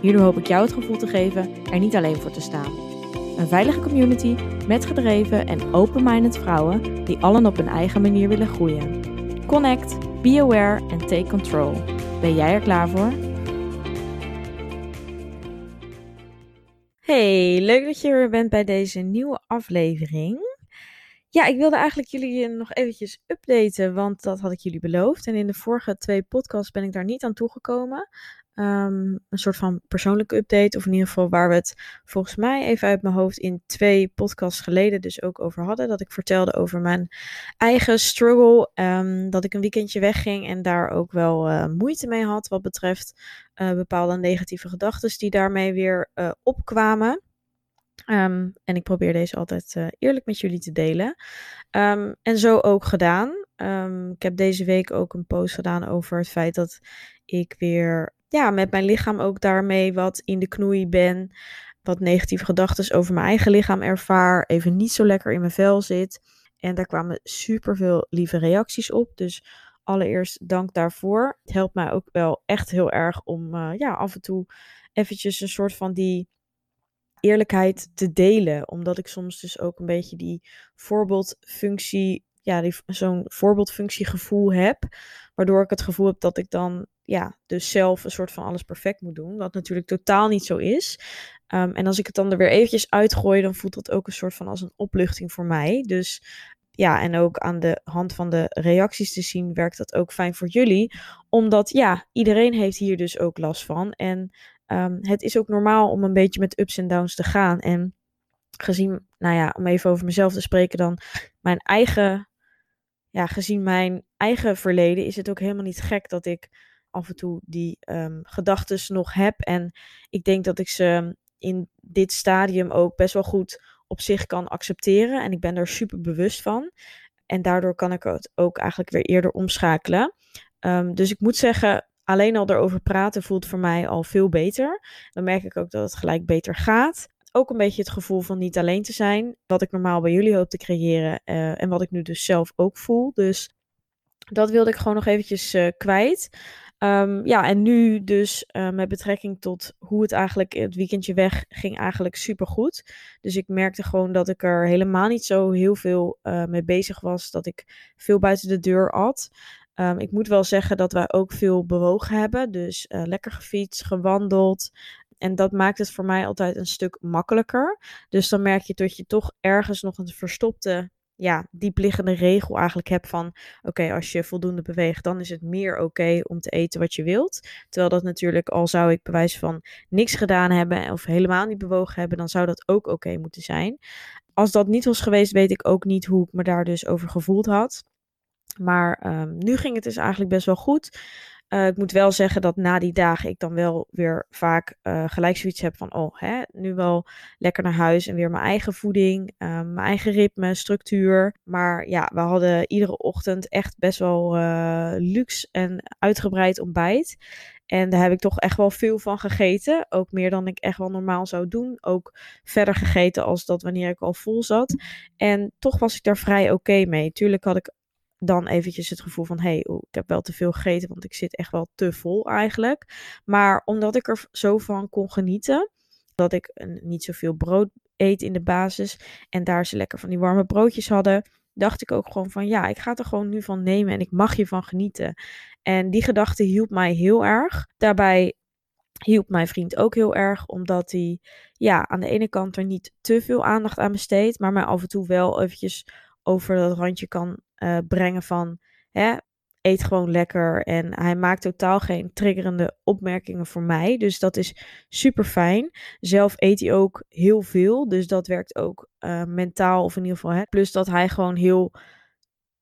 Hierdoor hoop ik jou het gevoel te geven er niet alleen voor te staan. Een veilige community met gedreven en open-minded vrouwen die allen op hun eigen manier willen groeien. Connect, be aware en take control. Ben jij er klaar voor? Hey, leuk dat je er bent bij deze nieuwe aflevering. Ja, ik wilde eigenlijk jullie nog eventjes updaten, want dat had ik jullie beloofd. En in de vorige twee podcasts ben ik daar niet aan toegekomen. Um, een soort van persoonlijke update, of in ieder geval waar we het volgens mij even uit mijn hoofd in twee podcasts geleden dus ook over hadden. Dat ik vertelde over mijn eigen struggle, um, dat ik een weekendje wegging en daar ook wel uh, moeite mee had wat betreft uh, bepaalde negatieve gedachten die daarmee weer uh, opkwamen. Um, en ik probeer deze altijd eerlijk met jullie te delen. En zo ook gedaan. Ik heb deze week ook een post gedaan over het feit dat ik weer ja, met mijn lichaam ook daarmee wat in de knoei ben. Wat negatieve gedachten over mijn eigen lichaam ervaar. Even niet zo lekker in mijn vel zit. En daar kwamen super veel lieve reacties op. Dus allereerst dank daarvoor. Het helpt mij ook wel echt heel erg om uh, ja, af en toe eventjes een soort van die eerlijkheid te delen. Omdat ik soms dus ook een beetje die voorbeeldfunctie, ja, zo'n voorbeeldfunctiegevoel heb. Waardoor ik het gevoel heb dat ik dan, ja, dus zelf een soort van alles perfect moet doen. Wat natuurlijk totaal niet zo is. Um, en als ik het dan er weer eventjes uitgooi, dan voelt dat ook een soort van als een opluchting voor mij. Dus ja, en ook aan de hand van de reacties te zien, werkt dat ook fijn voor jullie. Omdat ja, iedereen heeft hier dus ook last van. En um, het is ook normaal om een beetje met ups en downs te gaan. En gezien, nou ja, om even over mezelf te spreken dan, mijn eigen, ja, gezien mijn eigen verleden is het ook helemaal niet gek dat ik af en toe die um, gedachten nog heb. En ik denk dat ik ze in dit stadium ook best wel goed op zich kan accepteren. En ik ben er super bewust van. En daardoor kan ik het ook eigenlijk weer eerder omschakelen. Um, dus ik moet zeggen, alleen al erover praten voelt voor mij al veel beter. Dan merk ik ook dat het gelijk beter gaat. Ook een beetje het gevoel van niet alleen te zijn. Wat ik normaal bij jullie hoop te creëren. Uh, en wat ik nu dus zelf ook voel. Dus dat wilde ik gewoon nog eventjes uh, kwijt. Um, ja, en nu dus uh, met betrekking tot hoe het eigenlijk het weekendje weg ging eigenlijk super goed. Dus ik merkte gewoon dat ik er helemaal niet zo heel veel uh, mee bezig was. Dat ik veel buiten de deur at. Um, ik moet wel zeggen dat wij ook veel bewogen hebben. Dus uh, lekker gefietst, gewandeld. En dat maakt het voor mij altijd een stuk makkelijker. Dus dan merk je dat je toch ergens nog een verstopte, ja, diepliggende regel eigenlijk hebt van: oké, als je voldoende beweegt, dan is het meer oké om te eten wat je wilt. Terwijl dat natuurlijk, al zou ik bewijs van niks gedaan hebben of helemaal niet bewogen hebben, dan zou dat ook oké moeten zijn. Als dat niet was geweest, weet ik ook niet hoe ik me daar dus over gevoeld had. Maar um, nu ging het dus eigenlijk best wel goed. Uh, ik moet wel zeggen dat na die dagen ik dan wel weer vaak uh, gelijk zoiets heb van, oh, hè, nu wel lekker naar huis en weer mijn eigen voeding, uh, mijn eigen ritme, structuur. Maar ja, we hadden iedere ochtend echt best wel uh, luxe en uitgebreid ontbijt. En daar heb ik toch echt wel veel van gegeten. Ook meer dan ik echt wel normaal zou doen. Ook verder gegeten als dat wanneer ik al vol zat. En toch was ik daar vrij oké mee. Tuurlijk had ik dan eventjes het gevoel van, hé, hey, ik heb wel te veel gegeten, want ik zit echt wel te vol eigenlijk. Maar omdat ik er zo van kon genieten, dat ik niet zoveel brood eet in de basis en daar ze lekker van die warme broodjes hadden, dacht ik ook gewoon van, ja, ik ga er gewoon nu van nemen en ik mag hiervan genieten. En die gedachte hielp mij heel erg. Daarbij hielp mijn vriend ook heel erg, omdat hij, ja, aan de ene kant er niet te veel aandacht aan besteedt, maar mij af en toe wel eventjes over dat randje kan uh, brengen van hè, eet gewoon lekker. En hij maakt totaal geen triggerende opmerkingen voor mij. Dus dat is super fijn. Zelf eet hij ook heel veel. Dus dat werkt ook uh, mentaal of in ieder geval. Hè. Plus dat hij gewoon heel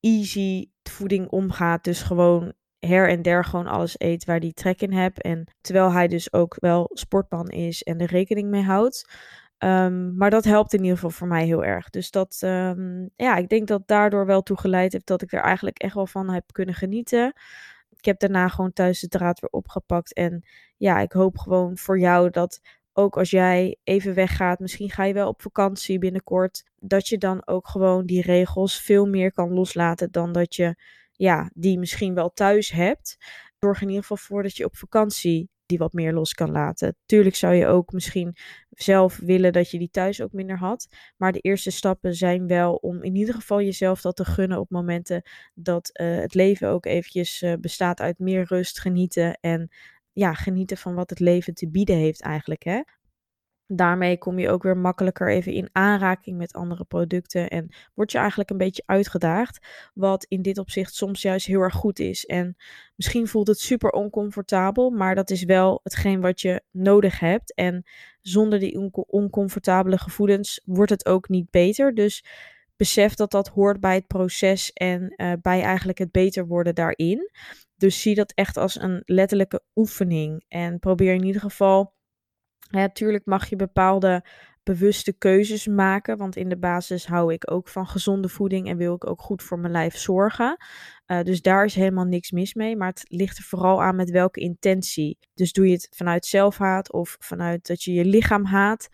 easy voeding omgaat. Dus gewoon her en der gewoon alles eet waar hij trek in hebt. En terwijl hij dus ook wel sportman is en er rekening mee houdt. Ehm, maar dat helpt in ieder geval voor mij heel erg. Dus dat, ehm, ja, ik denk dat daardoor wel toe geleid heeft dat ik er eigenlijk echt wel van heb kunnen genieten. Ik heb daarna gewoon thuis de draad weer opgepakt. En ja, ik hoop gewoon voor jou dat ook als jij even weggaat, misschien ga je wel op vakantie binnenkort, dat je dan ook gewoon die regels veel meer kan loslaten dan dat je ja, die misschien wel thuis hebt. Zorg in ieder geval voor dat je op vakantie die wat meer los kan laten. Tuurlijk zou je ook misschien zelf willen dat je die thuis ook minder had. Maar de eerste stappen zijn wel om in ieder geval jezelf dat te gunnen op momenten dat uh, het leven ook eventjes uh, bestaat uit meer rust, genieten en ja, genieten van wat het leven te bieden heeft eigenlijk. Hè? Daarmee kom je ook weer makkelijker even in aanraking met andere producten en word je eigenlijk een beetje uitgedaagd, wat in dit opzicht soms juist heel erg goed is. En misschien voelt het super oncomfortabel, maar dat is wel hetgeen wat je nodig hebt. En zonder die oncomfortabele gevoelens wordt het ook niet beter. Dus besef dat dat hoort bij het proces en uh, bij eigenlijk het beter worden daarin. Dus zie dat echt als een letterlijke oefening en probeer in ieder geval Natuurlijk mag je bepaalde bewuste keuzes maken, want in de basis hou ik ook van gezonde voeding en wil ik ook goed voor mijn lijf zorgen. Uh, dus daar is helemaal niks mis mee, maar het ligt er vooral aan met welke intentie. Dus doe je het vanuit zelfhaat of vanuit dat je je lichaam haat,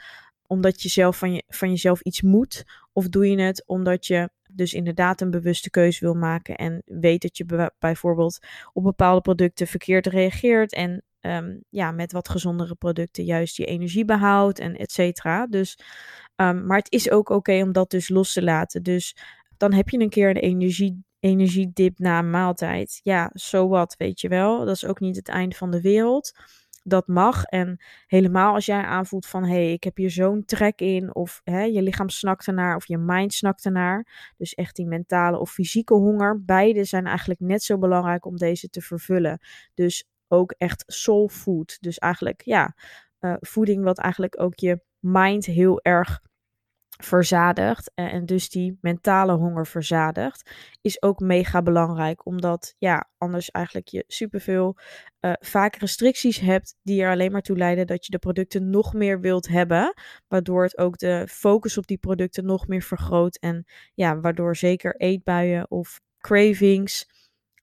omdat je zelf van, je, van jezelf iets moet, of doe je het omdat je dus inderdaad een bewuste keuze wil maken en weet dat je bijvoorbeeld op bepaalde producten verkeerd reageert en um, ja, met wat gezondere producten juist je energie behoudt en et cetera. Dus, um, maar het is ook oké om dat dus los te laten. Dus dan heb je een keer een energie, energiedip na een maaltijd. Ja, zo wat, weet je wel. Dat is ook niet het einde van de wereld. Dat mag. En helemaal als jij aanvoelt van hé, hey, ik heb hier zo'n trek in. Of hè, je lichaam snakt ernaar. Of je mind snakt ernaar. Dus echt die mentale of fysieke honger. Beide zijn eigenlijk net zo belangrijk om deze te vervullen. Dus ook echt soul food. Dus eigenlijk ja, uh, voeding wat eigenlijk ook je mind heel erg verzadigt en, en, dus die mentale honger verzadigt, is ook mega belangrijk, omdat ja, anders eigenlijk je superveel uh, vaak restricties hebt die er alleen maar toe leiden dat je de producten nog meer wilt hebben, waardoor het ook de focus op die producten nog meer vergroot en ja, waardoor zeker eetbuien of cravings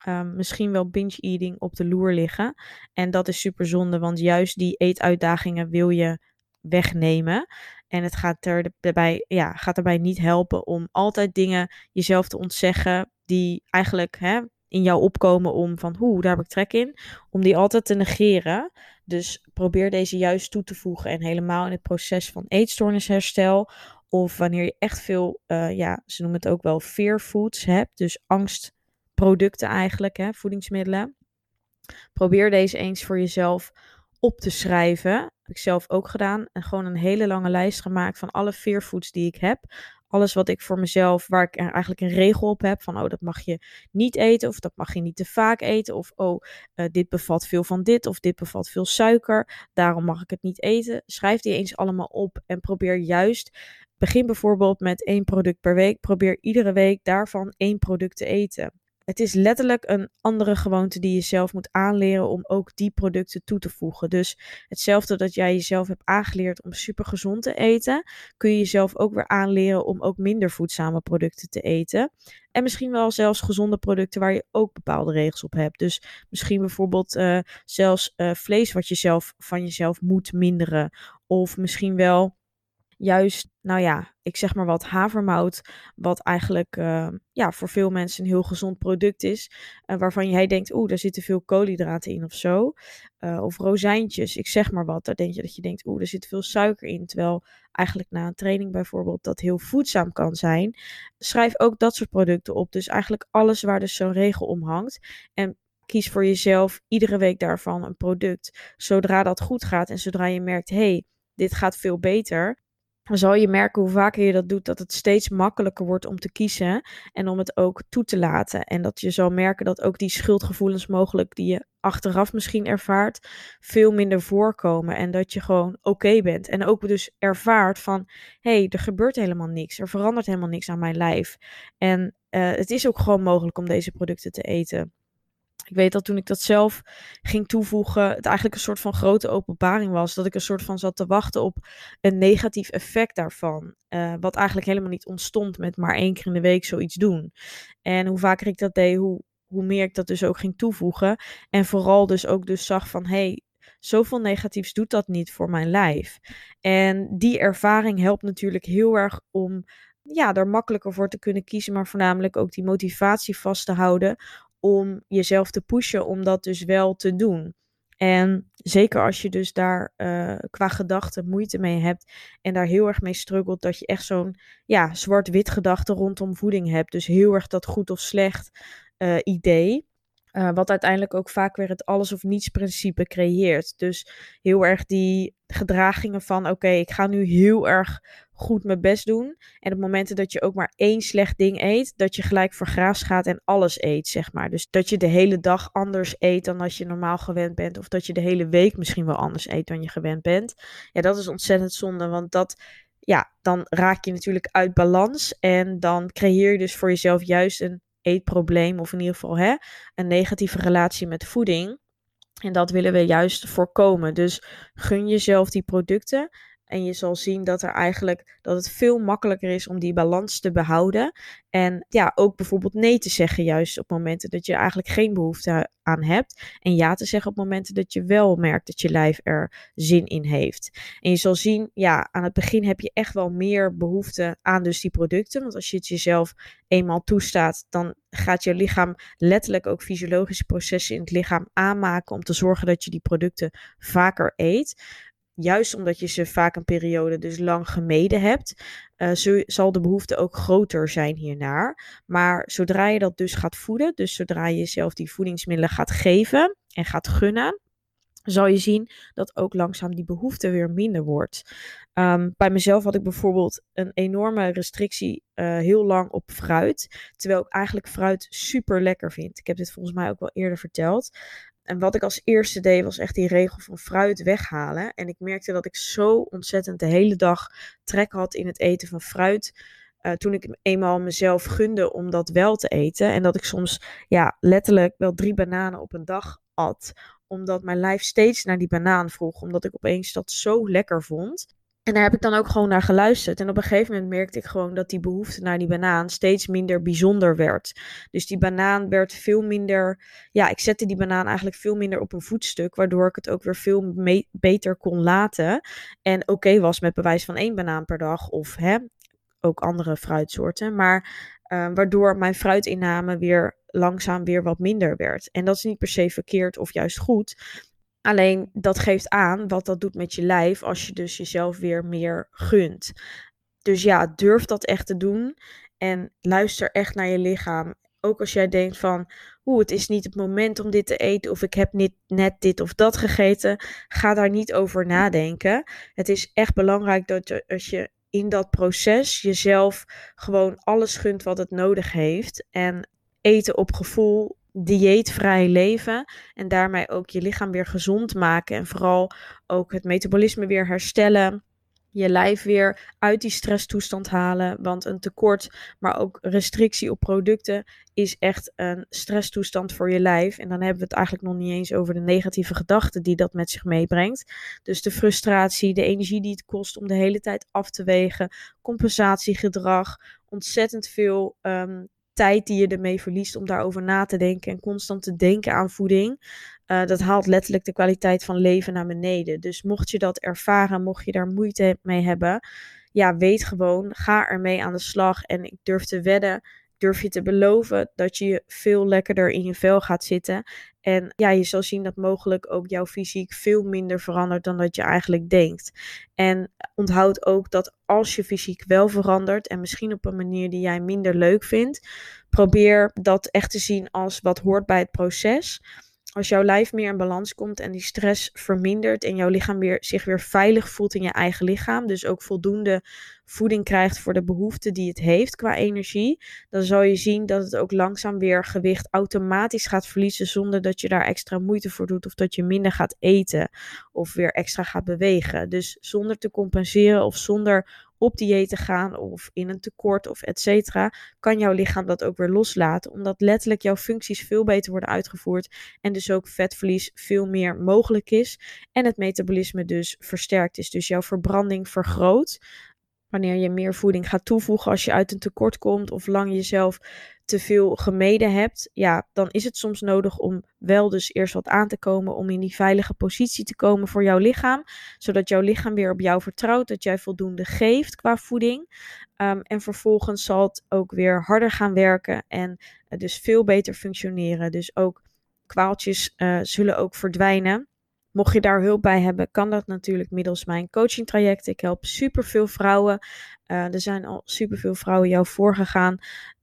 um, misschien wel binge-eating op de loer liggen. En dat is super zonde, want juist die eetuitdagingen wil je wegnemen. En het gaat, er daarbij, ja, gaat erbij niet helpen om altijd dingen jezelf te ontzeggen die eigenlijk hè, in jou opkomen om van hoe, daar heb ik trek in. Om die altijd te negeren. Dus probeer deze juist toe te voegen. En helemaal in het proces van eetstoornisherstel. Of wanneer je echt veel, uh, ja, ze noemen het ook wel fear foods hebt. Dus angst producten eigenlijk, hè, voedingsmiddelen. Probeer deze eens voor jezelf op te schrijven. Heb ik zelf ook gedaan. En gewoon een hele lange lijst gemaakt van alle fearfoods die ik heb. Alles wat ik voor mezelf, waar ik eigenlijk een regel op heb. Van oh, dat mag je niet eten. Of dat mag je niet te vaak eten. Of oh, uh, dit bevat veel van dit. Of dit bevat veel suiker. Daarom mag ik het niet eten. Schrijf die eens allemaal op. En probeer juist Begin bijvoorbeeld met één product per week. Probeer iedere week daarvan één product te eten. Het is letterlijk een andere gewoonte die je zelf moet aanleren om ook die producten toe te voegen. Dus hetzelfde dat jij jezelf hebt aangeleerd om super gezond te eten, kun je jezelf ook weer aanleren om ook minder voedzame producten te eten. En misschien wel zelfs gezonde producten waar je ook bepaalde regels op hebt. Dus misschien bijvoorbeeld uh, zelfs uh, vlees wat je zelf van jezelf moet minderen. Of misschien wel juist, nou ja, ik zeg maar wat havermout, wat eigenlijk uh, ja, voor veel mensen een heel gezond product is, uh, waarvan jij denkt, oeh, daar zitten veel koolhydraten in of zo. Uh, of rozijntjes, ik zeg maar wat, daar denk je dat je denkt, oeh, er zit veel suiker in, terwijl eigenlijk na een training bijvoorbeeld dat heel voedzaam kan zijn. Schrijf ook dat soort producten op, dus eigenlijk alles waar dus zo'n regel om hangt. En kies voor jezelf iedere week daarvan een product. Zodra dat goed gaat en zodra je merkt, hey, dit gaat veel beter, dan zal je merken hoe vaker je dat doet, dat het steeds makkelijker wordt om te kiezen en om het ook toe te laten. En dat je zal merken dat ook die schuldgevoelens mogelijk die je achteraf misschien ervaart, veel minder voorkomen. En dat je gewoon oké bent. En ook dus ervaart van, hé, hey, er gebeurt helemaal niks. Er verandert helemaal niks aan mijn lijf. En uh, het is ook gewoon mogelijk om deze producten te eten. Ik weet dat toen ik dat zelf ging toevoegen, het eigenlijk een soort van grote openbaring was. Dat ik een soort van zat te wachten op een negatief effect daarvan. Uh, wat eigenlijk helemaal niet ontstond met maar één keer in de week zoiets doen. En hoe vaker ik dat deed, hoe, hoe meer ik dat dus ook ging toevoegen. En vooral dus ook dus zag van, hé, hey, zoveel negatiefs doet dat niet voor mijn lijf. En die ervaring helpt natuurlijk heel erg om ja, er makkelijker voor te kunnen kiezen, maar voornamelijk ook die motivatie vast te houden om jezelf te pushen om dat dus wel te doen. En zeker als je dus daar uh, qua gedachten moeite mee hebt en daar heel erg mee struggelt, dat je echt zo'n ja, zwart-wit gedachte rondom voeding hebt. Dus heel erg dat goed of slecht uh, idee. Uh, wat uiteindelijk ook vaak weer het alles of niets principe creëert. Dus heel erg die gedragingen van oké, ik ga nu heel erg goed mijn best doen. En op momenten dat je ook maar één slecht ding eet, dat je gelijk voor graas gaat en alles eet, zeg maar. Dus dat je de hele dag anders eet dan als je normaal gewend bent. Of dat je de hele week misschien wel anders eet dan je gewend bent. Ja, dat is ontzettend zonde, want dat ja, dan raak je natuurlijk uit balans. En dan creëer je dus voor jezelf juist een eetprobleem. Of in ieder geval hè, een negatieve relatie met voeding. En dat willen we juist voorkomen. Dus gun jezelf die producten. En je zal zien dat er eigenlijk dat het veel makkelijker is om die balans te behouden. En ja, ook bijvoorbeeld nee te zeggen, juist op momenten dat je eigenlijk geen behoefte aan hebt. En ja te zeggen op momenten dat je wel merkt dat je lijf er zin in heeft. En je zal zien, ja, aan het begin heb je echt wel meer behoefte aan dus die producten. Want als je het jezelf eenmaal toestaat, dan gaat je lichaam letterlijk ook fysiologische processen in het lichaam aanmaken om te zorgen dat je die producten vaker eet juist omdat je ze vaak een periode dus lang gemeden hebt, uh, zal de behoefte ook groter zijn hiernaar. Maar zodra je dat dus gaat voeden, dus zodra je jezelf die voedingsmiddelen gaat geven en gaat gunnen, zal je zien dat ook langzaam die behoefte weer minder wordt. Um, bij mezelf had ik bijvoorbeeld een enorme restrictie uh, heel lang op fruit. Terwijl ik eigenlijk fruit super lekker vind. Ik heb dit volgens mij ook wel eerder verteld. En wat ik als eerste deed, was echt die regel van fruit weghalen. En ik merkte dat ik zo ontzettend de hele dag trek had in het eten van fruit. Uh, toen ik eenmaal mezelf gunde om dat wel te eten. En dat ik soms ja, letterlijk wel drie bananen op een dag at. Omdat mijn lijf steeds naar die banaan vroeg. Omdat ik opeens dat zo lekker vond. En daar heb ik dan ook gewoon naar geluisterd. En op een gegeven moment merkte ik gewoon dat die behoefte naar die banaan steeds minder bijzonder werd. Dus die banaan werd veel minder. Ja, ik zette die banaan eigenlijk veel minder op een voetstuk. Waardoor ik het ook weer veel beter kon laten. En oké was met bewijs van één banaan per dag. Of hè, ook andere fruitsoorten. Maar uh, waardoor mijn fruitinname weer langzaam weer wat minder werd. En dat is niet per se verkeerd of juist goed. Alleen dat geeft aan wat dat doet met je lijf als je dus jezelf weer meer gunt. Dus ja, durf dat echt te doen en luister echt naar je lichaam. Ook als jij denkt van, oeh, het is niet het moment om dit te eten of ik heb niet net dit of dat gegeten, ga daar niet over nadenken. Het is echt belangrijk dat je, als je in dat proces jezelf gewoon alles gunt wat het nodig heeft en eten op gevoel dieetvrij leven en daarmee ook je lichaam weer gezond maken en vooral ook het metabolisme weer herstellen. Je lijf weer uit die stresstoestand halen. Want een tekort, maar ook restrictie op producten is echt een stresstoestand voor je lijf. En dan hebben we het eigenlijk nog niet eens over de negatieve gedachten die dat met zich meebrengt. Dus de frustratie, de energie die het kost om de hele tijd af te wegen, compensatiegedrag, ontzettend veel um, tijd die je ermee verliest om daarover na te denken en constant te denken aan voeding. Uh, dat haalt letterlijk de kwaliteit van leven naar beneden. Dus mocht je dat ervaren, mocht je daar moeite mee hebben, ja, weet gewoon, ga ermee aan de slag. En ik durf te wedden durf je te beloven dat je veel lekkerder in je vel gaat zitten. En ja, je zal zien dat mogelijk ook jouw fysiek veel minder verandert dan dat je eigenlijk denkt. En onthoud ook dat als je fysiek wel verandert en misschien op een manier die jij minder leuk vindt, probeer dat echt te zien als wat hoort bij het proces als jouw lijf meer in balans komt en die stress vermindert en jouw lichaam weer, zich weer veilig voelt in je eigen lichaam, dus ook voldoende voeding krijgt voor de behoeften die het heeft qua energie, dan zal je zien dat het ook langzaam weer gewicht automatisch gaat verliezen zonder dat je daar extra moeite voor doet of dat je minder gaat eten of weer extra gaat bewegen. Dus zonder te compenseren of zonder op dieet te gaan of in een tekort of et cetera, kan jouw lichaam dat ook weer loslaten. Omdat letterlijk jouw functies veel beter worden uitgevoerd en dus ook vetverlies veel meer mogelijk is en het metabolisme dus versterkt is. Dus jouw verbranding vergroot wanneer je meer voeding gaat toevoegen als je uit een tekort komt of lang jezelf te veel gemeden hebt, ja, dan is het soms nodig om wel dus eerst wat aan te komen om in die veilige positie te komen voor jouw lichaam, zodat jouw lichaam weer op jou vertrouwt, dat jij voldoende geeft qua voeding. Ehm, en vervolgens zal het ook weer harder gaan werken en dus veel beter functioneren. Dus ook kwaaltjes uh, zullen ook verdwijnen. Mocht je daar hulp bij hebben, kan dat natuurlijk middels mijn coaching traject. Ik help superveel vrouwen. Uh, er zijn al superveel vrouwen jou voorgegaan.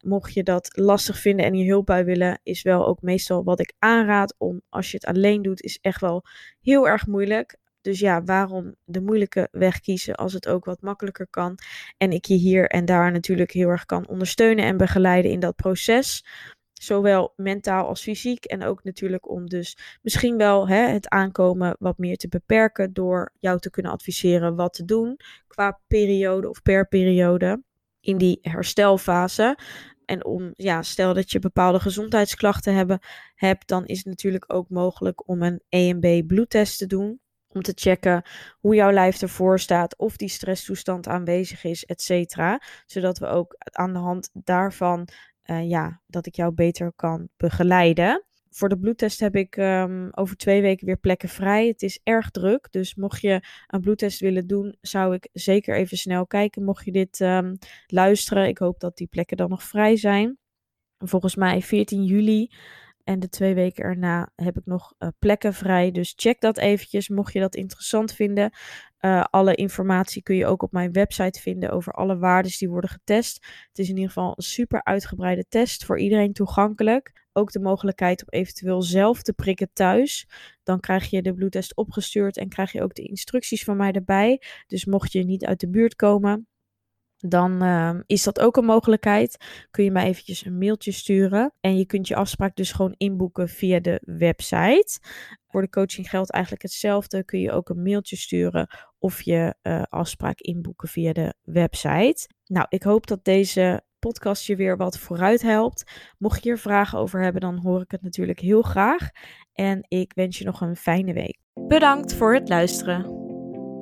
Mocht je dat lastig vinden en hier hulp bij willen, is wel ook meestal wat ik aanraad. Om als je het alleen doet, is echt wel heel erg moeilijk. Dus ja, waarom de moeilijke weg kiezen als het ook wat makkelijker kan? En ik je hier en daar natuurlijk heel erg kan ondersteunen en begeleiden in dat proces. Zowel mentaal als fysiek. En ook natuurlijk om dus misschien wel hè, het aankomen wat meer te beperken. Door jou te kunnen adviseren wat te doen qua periode of per periode in die herstelfase. En om, ja, stel dat je bepaalde gezondheidsklachten hebben, hebt, dan is het natuurlijk ook mogelijk om een EMB bloedtest te doen. Om te checken hoe jouw lijf ervoor staat, of die stresstoestand aanwezig is, et cetera. Zodat we ook aan de hand daarvan uh, ja, dat ik jou beter kan begeleiden. Voor de bloedtest heb ik um, over twee weken weer plekken vrij. Het is erg druk, dus mocht je een bloedtest willen doen, zou ik zeker even snel kijken. Mocht je dit um, luisteren, ik hoop dat die plekken dan nog vrij zijn. Volgens mij 14 juli en de twee weken erna heb ik nog uh, plekken vrij. Dus check dat eventjes, mocht je dat interessant vinden. Uh, alle informatie kun je ook op mijn website vinden over alle waarden die worden getest. Het is in ieder geval een super uitgebreide test voor iedereen toegankelijk. Ook de mogelijkheid om eventueel zelf te prikken thuis. Dan krijg je de bloedtest opgestuurd en krijg je ook de instructies van mij erbij. Dus mocht je niet uit de buurt komen, dan uh, is dat ook een mogelijkheid. Kun je mij eventjes een mailtje sturen. En je kunt je afspraak dus gewoon inboeken via de website. Voor de coaching geldt eigenlijk hetzelfde. Kun je ook een mailtje sturen of je uh, afspraak inboeken via de website. Nou, ik hoop dat deze podcast je weer wat vooruit helpt. Mocht je hier vragen over hebben, dan hoor ik het natuurlijk heel graag. En ik wens je nog een fijne week. Bedankt voor het luisteren.